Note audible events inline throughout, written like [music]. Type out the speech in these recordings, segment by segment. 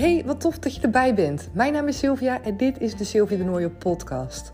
Hey, wat tof dat je erbij bent. Mijn naam is Sylvia en dit is de Sylvia de Nooie podcast.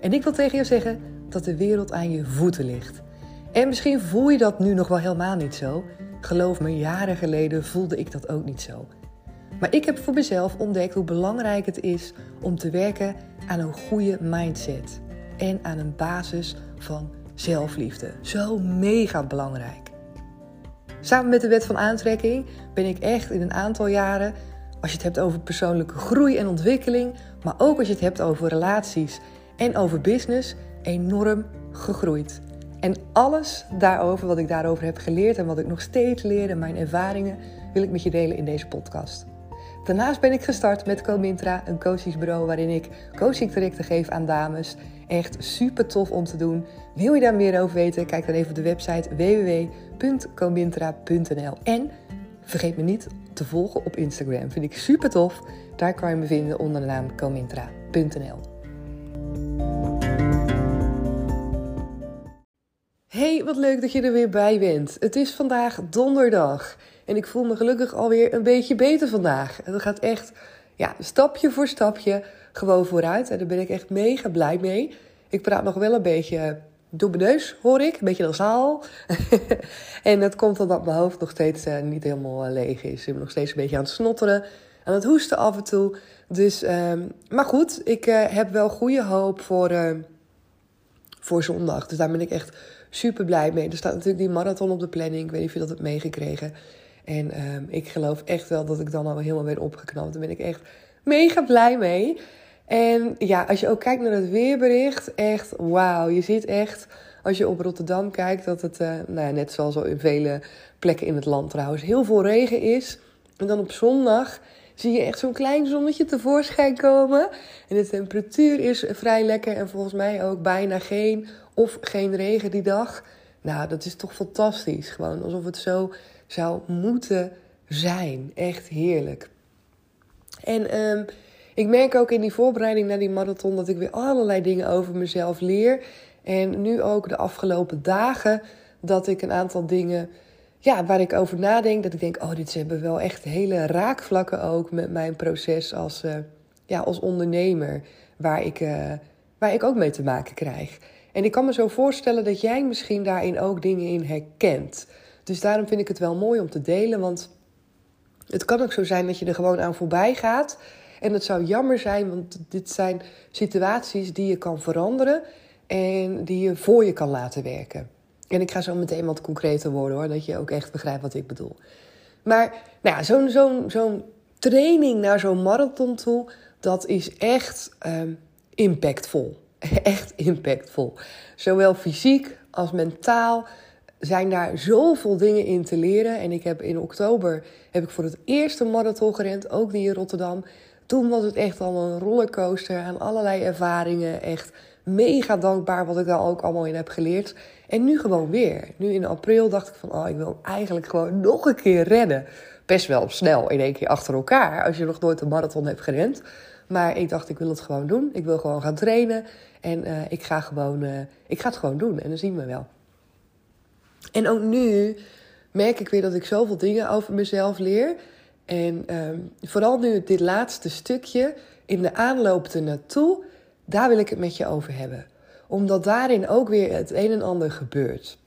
En ik wil tegen jou zeggen dat de wereld aan je voeten ligt. En misschien voel je dat nu nog wel helemaal niet zo. Geloof me, jaren geleden voelde ik dat ook niet zo. Maar ik heb voor mezelf ontdekt hoe belangrijk het is om te werken aan een goede mindset. En aan een basis van zelfliefde. Zo mega belangrijk. Samen met de wet van aantrekking ben ik echt in een aantal jaren, als je het hebt over persoonlijke groei en ontwikkeling, maar ook als je het hebt over relaties en over business, enorm gegroeid. En alles daarover, wat ik daarover heb geleerd en wat ik nog steeds leer en mijn ervaringen, wil ik met je delen in deze podcast. Daarnaast ben ik gestart met Comintra, een coachingsbureau waarin ik coachingtrajecten geef aan dames. Echt super tof om te doen. Wil je daar meer over weten? Kijk dan even op de website www.comintra.nl. En vergeet me niet te volgen op Instagram. Vind ik super tof. Daar kan je me vinden onder de naam comintra.nl. Hey, wat leuk dat je er weer bij bent. Het is vandaag donderdag. En ik voel me gelukkig alweer een beetje beter vandaag. Het gaat echt ja, stapje voor stapje gewoon vooruit. En daar ben ik echt mega blij mee. Ik praat nog wel een beetje mijn neus, hoor ik. Een beetje nasaal. [laughs] en dat komt omdat mijn hoofd nog steeds uh, niet helemaal uh, leeg is. Ik ben nog steeds een beetje aan het snotteren. Aan het hoesten af en toe. Dus, uh, maar goed, ik uh, heb wel goede hoop voor, voor zondag. Dus daar ben ik echt super blij mee. Er staat natuurlijk die marathon op de planning. Ik weet niet of je dat hebt meegekregen. En um, ik geloof echt wel dat ik dan al helemaal ben opgeknapt. Daar ben ik echt mega blij mee. En ja, als je ook kijkt naar het weerbericht, echt wauw. Je ziet echt, als je op Rotterdam kijkt, dat het, uh, nou ja, net zoals in vele plekken in het land trouwens, heel veel regen is. En dan op zondag zie je echt zo'n klein zonnetje tevoorschijn komen. En de temperatuur is vrij lekker en volgens mij ook bijna geen of geen regen die dag. Nou, dat is toch fantastisch. Gewoon alsof het zo zou moeten zijn. Echt heerlijk. En um, ik merk ook in die voorbereiding naar die marathon dat ik weer allerlei dingen over mezelf leer. En nu ook de afgelopen dagen dat ik een aantal dingen ja, waar ik over nadenk. Dat ik denk, oh, dit hebben wel echt hele raakvlakken ook met mijn proces als, uh, ja, als ondernemer. Waar ik, uh, waar ik ook mee te maken krijg. En ik kan me zo voorstellen dat jij misschien daarin ook dingen in herkent. Dus daarom vind ik het wel mooi om te delen. Want het kan ook zo zijn dat je er gewoon aan voorbij gaat. En het zou jammer zijn, want dit zijn situaties die je kan veranderen en die je voor je kan laten werken. En ik ga zo meteen wat concreter worden hoor, dat je ook echt begrijpt wat ik bedoel. Maar nou ja, zo'n zo'n zo'n training naar zo'n marathon toe, dat is echt um, impactvol. [laughs] Echt impactvol. Zowel fysiek als mentaal zijn daar zoveel dingen in te leren. En ik heb in oktober heb ik voor het eerste marathon gerend, ook die in Rotterdam. Toen was het echt al een rollercoaster aan allerlei ervaringen. Echt mega dankbaar wat ik daar ook allemaal in heb geleerd. En nu gewoon weer. Nu in april dacht ik van, oh, ik wil eigenlijk gewoon nog een keer rennen. Best wel snel in één keer achter elkaar, als je nog nooit een marathon hebt gerend. Maar ik dacht, ik wil het gewoon doen. Ik wil gewoon gaan trainen. En uh, ik, ga gewoon, uh, ik ga het gewoon doen. En dan zien we wel. En ook nu merk ik weer dat ik zoveel dingen over mezelf leer. En um, vooral nu dit laatste stukje in de aanloop ernaartoe, daar wil ik het met je over hebben. Omdat daarin ook weer het een en ander gebeurt.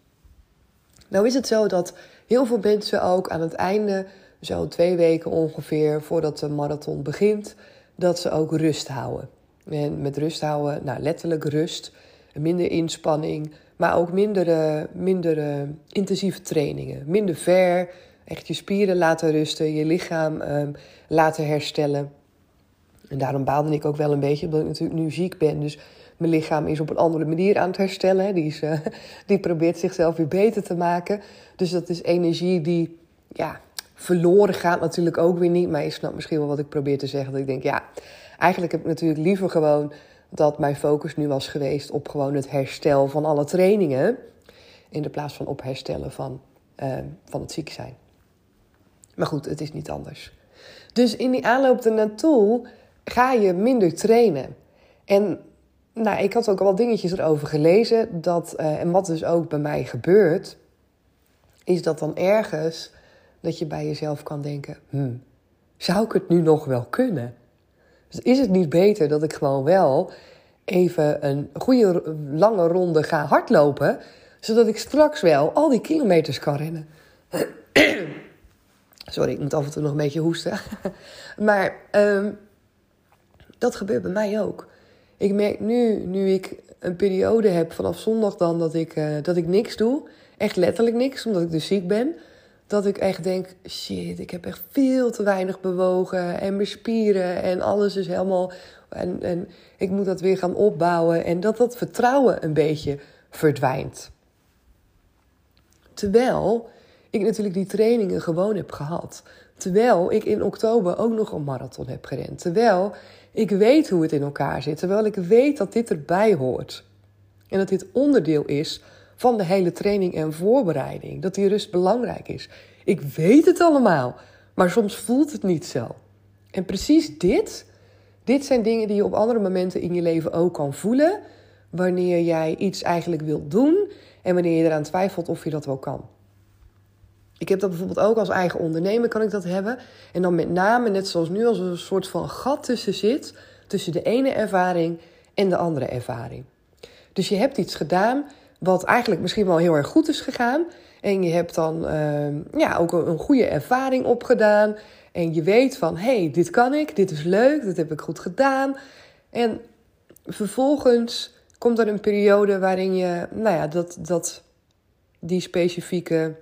Nou is het zo dat heel veel mensen ook aan het einde, zo twee weken ongeveer voordat de marathon begint, dat ze ook rust houden. En met rust houden, nou letterlijk rust, minder inspanning, maar ook minder, minder intensieve trainingen. Minder ver, echt je spieren laten rusten, je lichaam uh, laten herstellen. En daarom baalde ik ook wel een beetje, omdat ik natuurlijk nu ziek ben. Dus mijn lichaam is op een andere manier aan het herstellen. Die, is, uh, [laughs] die probeert zichzelf weer beter te maken. Dus dat is energie die ja, verloren gaat natuurlijk ook weer niet. Maar je snapt misschien wel wat ik probeer te zeggen. Dat ik denk, ja, eigenlijk heb ik natuurlijk liever gewoon dat mijn focus nu was geweest op gewoon het herstel van alle trainingen. In de plaats van op herstellen van, uh, van het ziek zijn. Maar goed, het is niet anders. Dus in die aanloop ernaartoe ga je minder trainen. En nou, ik had ook al wat dingetjes erover gelezen. Dat, uh, en wat dus ook bij mij gebeurt, is dat dan ergens dat je bij jezelf kan denken: hmm, zou ik het nu nog wel kunnen? Dus is het niet beter dat ik gewoon wel even een goede lange ronde ga hardlopen, zodat ik straks wel al die kilometers kan rennen? Sorry, ik moet af en toe nog een beetje hoesten. [laughs] maar um, dat gebeurt bij mij ook. Ik merk nu, nu ik een periode heb vanaf zondag dan dat ik, uh, dat ik niks doe. Echt letterlijk niks, omdat ik dus ziek ben. Dat ik echt denk, shit, ik heb echt veel te weinig bewogen. En mijn spieren en alles is helemaal... En, en ik moet dat weer gaan opbouwen. En dat dat vertrouwen een beetje verdwijnt. Terwijl ik natuurlijk die trainingen gewoon heb gehad. Terwijl ik in oktober ook nog een marathon heb gerend. Terwijl ik weet hoe het in elkaar zit. Terwijl ik weet dat dit erbij hoort. En dat dit onderdeel is van de hele training en voorbereiding. Dat die rust belangrijk is. Ik weet het allemaal, maar soms voelt het niet zo. En precies dit, dit zijn dingen die je op andere momenten in je leven ook kan voelen. Wanneer jij iets eigenlijk wilt doen en wanneer je eraan twijfelt of je dat wel kan. Ik heb dat bijvoorbeeld ook als eigen ondernemer kan ik dat hebben. En dan met name, net zoals nu, als er een soort van gat tussen zit. Tussen de ene ervaring en de andere ervaring. Dus je hebt iets gedaan wat eigenlijk misschien wel heel erg goed is gegaan. En je hebt dan uh, ja, ook een goede ervaring opgedaan. En je weet van, hé, hey, dit kan ik, dit is leuk, dit heb ik goed gedaan. En vervolgens komt er een periode waarin je, nou ja, dat, dat die specifieke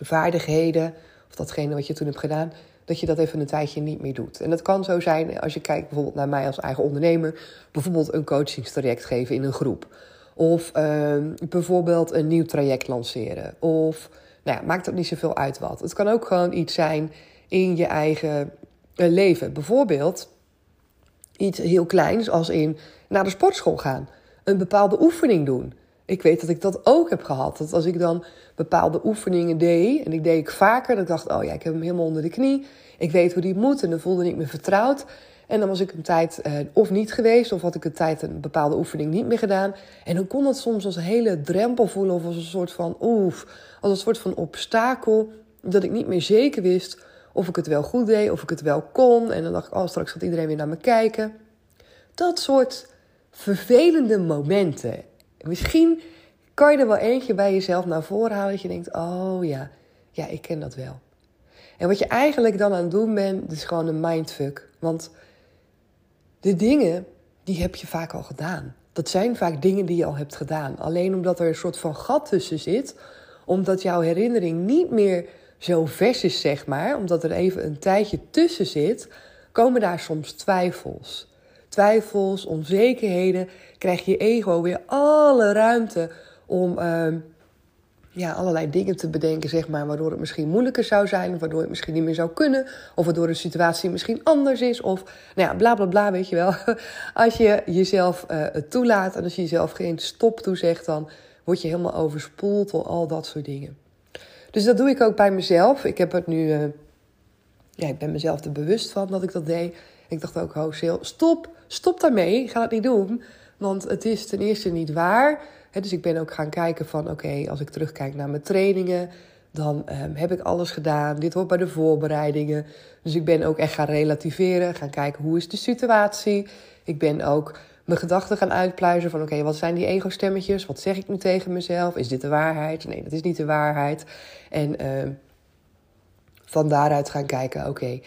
vaardigheden, of datgene wat je toen hebt gedaan, dat je dat even een tijdje niet meer doet. En dat kan zo zijn als je kijkt bijvoorbeeld naar mij als eigen ondernemer, bijvoorbeeld een coachingstraject geven in een groep. Of uh, bijvoorbeeld een nieuw traject lanceren. Of, nou ja, maakt ook niet zoveel uit wat. Het kan ook gewoon iets zijn in je eigen uh, leven. Bijvoorbeeld iets heel kleins als in naar de sportschool gaan. Een bepaalde oefening doen. Ik weet dat ik dat ook heb gehad. Dat als ik dan bepaalde oefeningen deed, en ik deed ik vaker, dat ik dacht, oh ja, ik heb hem helemaal onder de knie. Ik weet hoe die moet en dan voelde ik me vertrouwd. En dan was ik een tijd uh, of niet geweest, of had ik een tijd een bepaalde oefening niet meer gedaan. En dan kon dat soms als een hele drempel voelen, of als een soort van oef, als een soort van obstakel, dat ik niet meer zeker wist of ik het wel goed deed, of ik het wel kon. En dan dacht ik, oh, straks gaat iedereen weer naar me kijken. Dat soort vervelende momenten. Misschien kan je er wel eentje bij jezelf naar voren halen dat je denkt, oh ja, ja, ik ken dat wel. En wat je eigenlijk dan aan het doen bent, is gewoon een mindfuck. Want de dingen, die heb je vaak al gedaan. Dat zijn vaak dingen die je al hebt gedaan. Alleen omdat er een soort van gat tussen zit, omdat jouw herinnering niet meer zo vers is, zeg maar, omdat er even een tijdje tussen zit, komen daar soms twijfels. Twijfels, onzekerheden, krijg je ego weer alle ruimte om uh, ja, allerlei dingen te bedenken, zeg maar, waardoor het misschien moeilijker zou zijn, waardoor het misschien niet meer zou kunnen, of waardoor de situatie misschien anders is, of nou ja, bla bla bla, weet je wel. [laughs] Als je jezelf uh, het toelaat en als je jezelf geen stop toezegt, dan word je helemaal overspoeld door al dat soort dingen. Dus dat doe ik ook bij mezelf. Ik heb het nu, uh, ja, ik ben mezelf er bewust van dat ik dat deed. Ik dacht ook, oh, stop, stop daarmee, ga het niet doen. Want het is ten eerste niet waar dus ik ben ook gaan kijken van oké, als ik terugkijk naar mijn trainingen, dan um, heb ik alles gedaan. Dit hoort bij de voorbereidingen. Dus ik ben ook echt gaan relativeren, gaan kijken hoe is de situatie. Ik ben ook mijn gedachten gaan uitpluizen van oké, wat zijn die ego-stemmetjes? Wat zeg ik nu tegen mezelf? Is dit de waarheid? Nee, dat is niet de waarheid. En um, van daaruit gaan kijken, oké,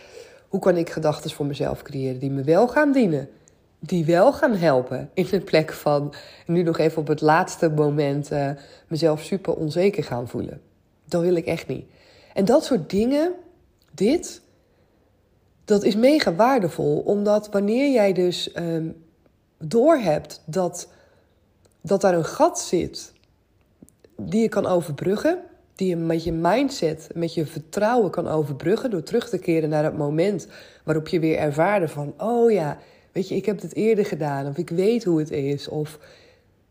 hoe kan ik gedachten voor mezelf creëren die me wel gaan dienen? Die wel gaan helpen. In de plek van nu nog even op het laatste moment uh, mezelf super onzeker gaan voelen. Dat wil ik echt niet. En dat soort dingen, dit, dat is mega waardevol. Omdat wanneer jij dus um, doorhebt dat, dat daar een gat zit die je kan overbruggen. Die je met je mindset, met je vertrouwen kan overbruggen. Door terug te keren naar het moment waarop je weer ervaarde van, oh ja, Weet je, ik heb het eerder gedaan of ik weet hoe het is. Of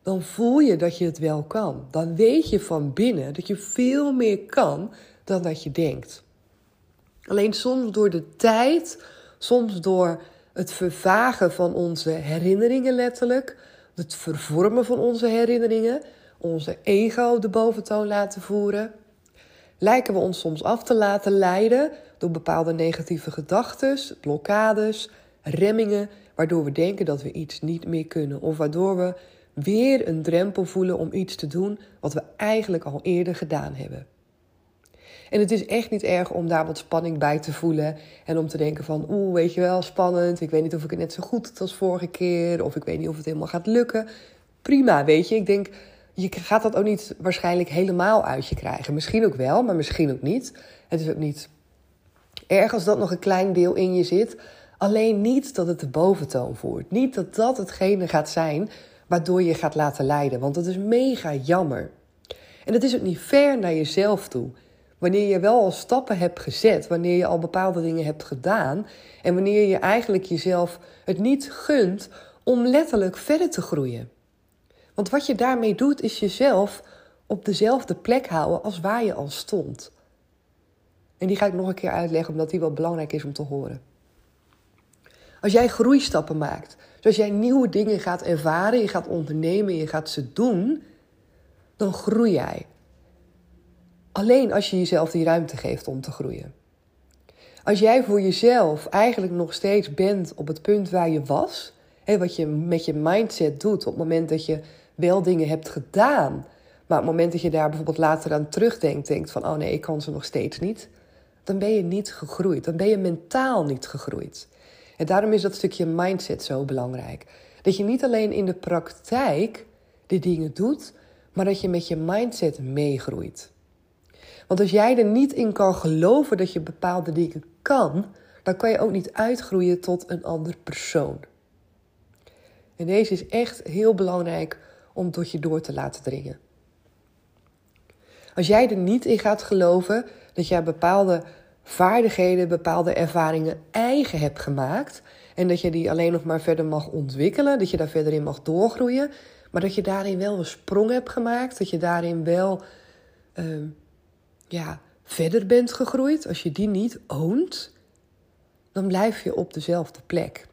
dan voel je dat je het wel kan. Dan weet je van binnen dat je veel meer kan dan dat je denkt. Alleen soms door de tijd, soms door het vervagen van onze herinneringen letterlijk, het vervormen van onze herinneringen, onze ego de boventoon laten voeren, lijken we ons soms af te laten leiden door bepaalde negatieve gedachten, blokkades, remmingen, waardoor we denken dat we iets niet meer kunnen of waardoor we weer een drempel voelen om iets te doen wat we eigenlijk al eerder gedaan hebben. En het is echt niet erg om daar wat spanning bij te voelen. En om te denken van, oeh, weet je wel, spannend. Ik weet niet of ik het net zo goed als vorige keer. Of ik weet niet of het helemaal gaat lukken. Prima, weet je. Ik denk, je gaat dat ook niet waarschijnlijk helemaal uit je krijgen. Misschien ook wel, maar misschien ook niet. Het is ook niet erg als dat nog een klein deel in je zit. Alleen niet dat het de boventoon voert. Niet dat dat hetgene gaat zijn waardoor je gaat laten leiden. Want dat is mega jammer. En het is ook niet ver naar jezelf toe. Wanneer je wel al stappen hebt gezet, wanneer je al bepaalde dingen hebt gedaan en wanneer je eigenlijk jezelf het niet gunt om letterlijk verder te groeien. Want wat je daarmee doet, is jezelf op dezelfde plek houden als waar je al stond. En die ga ik nog een keer uitleggen, omdat die wel belangrijk is om te horen. Als jij groeistappen maakt, dus als jij nieuwe dingen gaat ervaren, je gaat ondernemen, je gaat ze doen, dan groei jij. Alleen als je jezelf die ruimte geeft om te groeien. Als jij voor jezelf eigenlijk nog steeds bent op het punt waar je was, hè, wat je met je mindset doet op het moment dat je wel dingen hebt gedaan, maar op het moment dat je daar bijvoorbeeld later aan terugdenkt, denkt van oh nee, ik kan ze nog steeds niet, dan ben je niet gegroeid. Dan ben je mentaal niet gegroeid. En daarom is dat stukje mindset zo belangrijk. Dat je niet alleen in de praktijk de dingen doet, maar dat je met je mindset meegroeit. Want als jij er niet in kan geloven dat je bepaalde dingen kan, dan kan je ook niet uitgroeien tot een ander persoon. En deze is echt heel belangrijk om tot je door te laten dringen. Als jij er niet in gaat geloven dat jij bepaalde vaardigheden, bepaalde ervaringen eigen hebt gemaakt en dat je die alleen nog maar verder mag ontwikkelen, dat je daar verder in mag doorgroeien, maar dat je daarin wel een sprong hebt gemaakt, dat je daarin wel uh, ja, verder bent gegroeid, als je die niet oont, dan blijf je op dezelfde plek.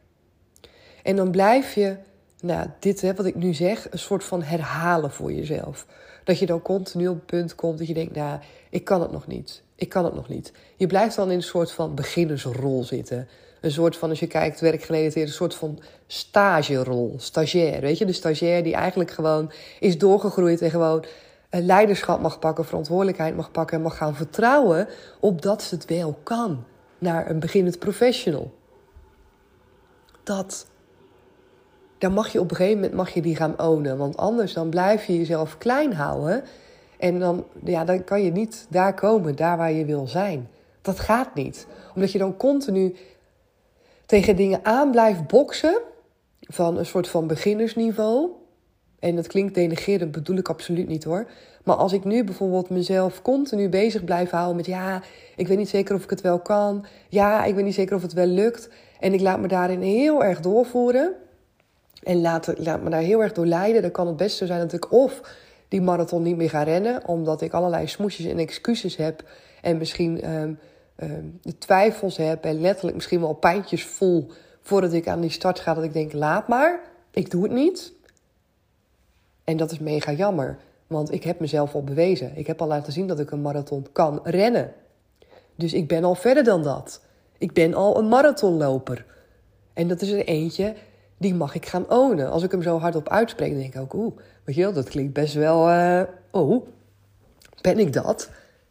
En dan blijf je, nou, dit hè, wat ik nu zeg, een soort van herhalen voor jezelf. Dat je dan continu op het punt komt dat je denkt, nou, ik kan het nog niet. Ik kan het nog niet. Je blijft dan in een soort van beginnersrol zitten. Een soort van, als je kijkt werkgerelateerd, een soort van stagerol, stagiair. Weet je, de stagiair die eigenlijk gewoon is doorgegroeid en gewoon leiderschap mag pakken, verantwoordelijkheid mag pakken en mag gaan vertrouwen op dat ze het wel kan naar een beginnend professional. Dat, dan mag je op een gegeven moment mag je die gaan ownen, want anders dan blijf je jezelf klein houden en dan, ja, dan kan je niet daar komen, daar waar je wil zijn. Dat gaat niet, omdat je dan continu tegen dingen aan blijft boksen van een soort van beginnersniveau en dat klinkt denigrerend, bedoel ik absoluut niet hoor. Maar als ik nu bijvoorbeeld mezelf continu bezig blijf houden met ja, ik weet niet zeker of ik het wel kan. Ja, ik weet niet zeker of het wel lukt. En ik laat me daarin heel erg doorvoeren. En laat, laat me daar heel erg door leiden. Dan kan het best zo zijn dat ik of die marathon niet meer ga rennen. Omdat ik allerlei smoesjes en excuses heb. En misschien um, um, de twijfels heb. En letterlijk misschien wel pijntjes voel voordat ik aan die start ga. Dat ik denk, laat maar. Ik doe het niet. En dat is mega jammer, want ik heb mezelf al bewezen. Ik heb al laten zien dat ik een marathon kan rennen. Dus ik ben al verder dan dat. Ik ben al een marathonloper. En dat is er eentje, die mag ik gaan ownen. Als ik hem zo hardop uitspreek, dan denk ik ook, oeh, weet je wel, dat klinkt best wel, uh, oh, ben ik dat?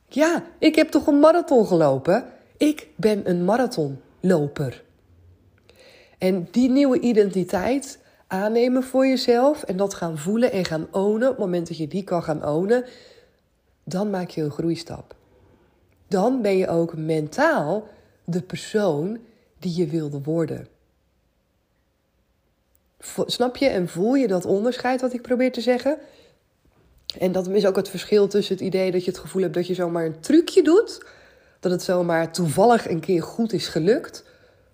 Ja, ik heb toch een marathon gelopen? Ik ben een marathonloper. En die nieuwe identiteit, aannemen voor jezelf en dat gaan voelen en gaan ownen, op het moment dat je die kan gaan ownen, dan maak je een groeistap. Dan ben je ook mentaal de persoon die je wilde worden. Snap je en voel je dat onderscheid wat ik probeer te zeggen? En dat is ook het verschil tussen het idee dat je het gevoel hebt dat je zomaar een trucje doet, dat het zomaar toevallig een keer goed is gelukt,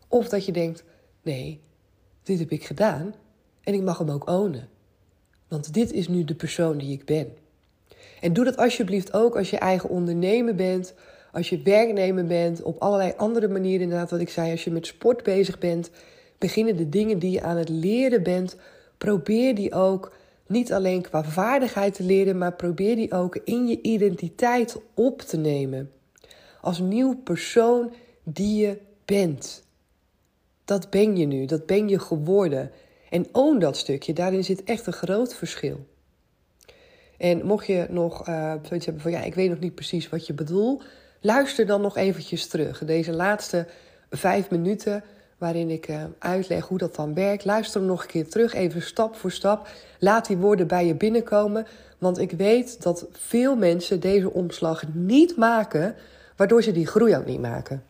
of dat je denkt: nee, dit heb ik gedaan en ik mag hem ook ownen. Want dit is nu de persoon die ik ben. En doe dat alsjeblieft ook als je eigen ondernemer bent, als je werknemer bent, op allerlei andere manieren inderdaad wat ik zei, als je met sport bezig bent, beginnen de dingen die je aan het leren bent, probeer die ook niet alleen qua vaardigheid te leren, maar probeer die ook in je identiteit op te nemen. Als nieuw persoon die je bent. Dat ben je nu, dat ben je geworden. En own dat stukje, daarin zit echt een groot verschil. En mocht je nog uh, zoiets hebben van ja, ik weet nog niet precies wat je bedoelt, luister dan nog eventjes terug. Deze laatste vijf minuten waarin ik uh, uitleg hoe dat dan werkt. Luister hem nog een keer terug, even stap voor stap. Laat die woorden bij je binnenkomen, want ik weet dat veel mensen deze omslag niet maken, waardoor ze die groei ook niet maken.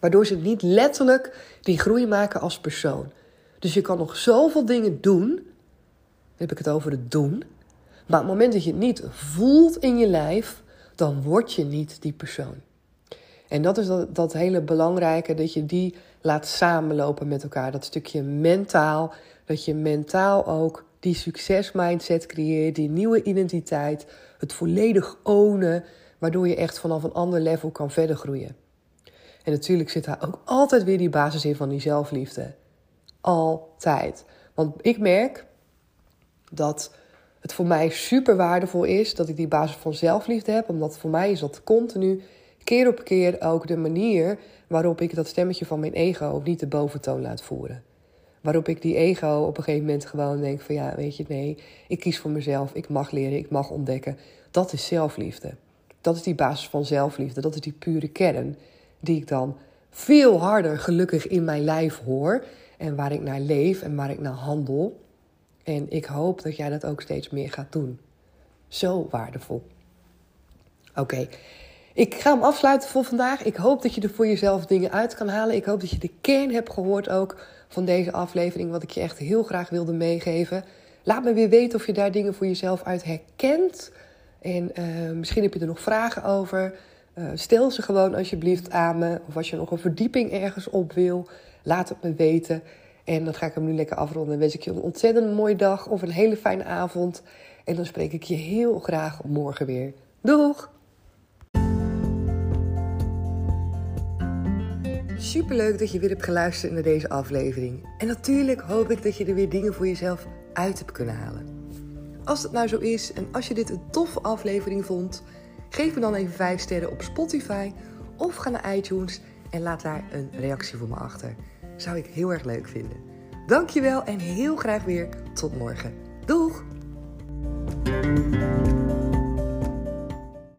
Waardoor ze niet letterlijk die groei maken als persoon. Dus je kan nog zoveel dingen doen. Dan heb ik het over het doen. Maar op het moment dat je het niet voelt in je lijf, dan word je niet die persoon. En dat is dat, dat hele belangrijke, dat je die laat samenlopen met elkaar. Dat stukje mentaal, dat je mentaal ook die succesmindset creëert, die nieuwe identiteit, het volledig ownen, waardoor je echt vanaf een ander level kan verder groeien. En natuurlijk zit daar ook altijd weer die basis in van die zelfliefde. Altijd. Want ik merk dat het voor mij super waardevol is dat ik die basis van zelfliefde heb. Omdat voor mij is dat continu, keer op keer ook de manier waarop ik dat stemmetje van mijn ego niet de boventoon laat voeren. Waarop ik die ego op een gegeven moment gewoon denk van ja, weet je, nee, ik kies voor mezelf, ik mag leren, ik mag ontdekken. Dat is zelfliefde. Dat is die basis van zelfliefde, dat is die pure kern die ik dan veel harder gelukkig in mijn lijf hoor en waar ik naar leef en waar ik naar handel. En ik hoop dat jij dat ook steeds meer gaat doen. Zo waardevol. Oké, ik ga hem afsluiten voor vandaag. Ik hoop dat je er voor jezelf dingen uit kan halen. Ik hoop dat je de kern hebt gehoord ook van deze aflevering, wat ik je echt heel graag wilde meegeven. Laat me weer weten of je daar dingen voor jezelf uit herkent. En uh, misschien heb je er nog vragen over. Uh, stel ze gewoon alsjeblieft aan me. Of als je nog een verdieping ergens op wil, laat het me weten. En dan ga ik hem nu lekker afronden. Dan wens ik je een ontzettend mooie dag of een hele fijne avond. En dan spreek ik je heel graag morgen weer. Doeg! Superleuk dat je weer hebt geluisterd naar deze aflevering. En natuurlijk hoop ik dat je er weer dingen voor jezelf uit hebt kunnen halen. Als het nou zo is en als je dit een toffe aflevering vond, geef me dan even 5 sterren op Spotify of ga naar iTunes en laat daar een reactie voor me achter. Zou ik heel erg leuk vinden. Dankjewel en heel graag weer tot morgen. Doeg!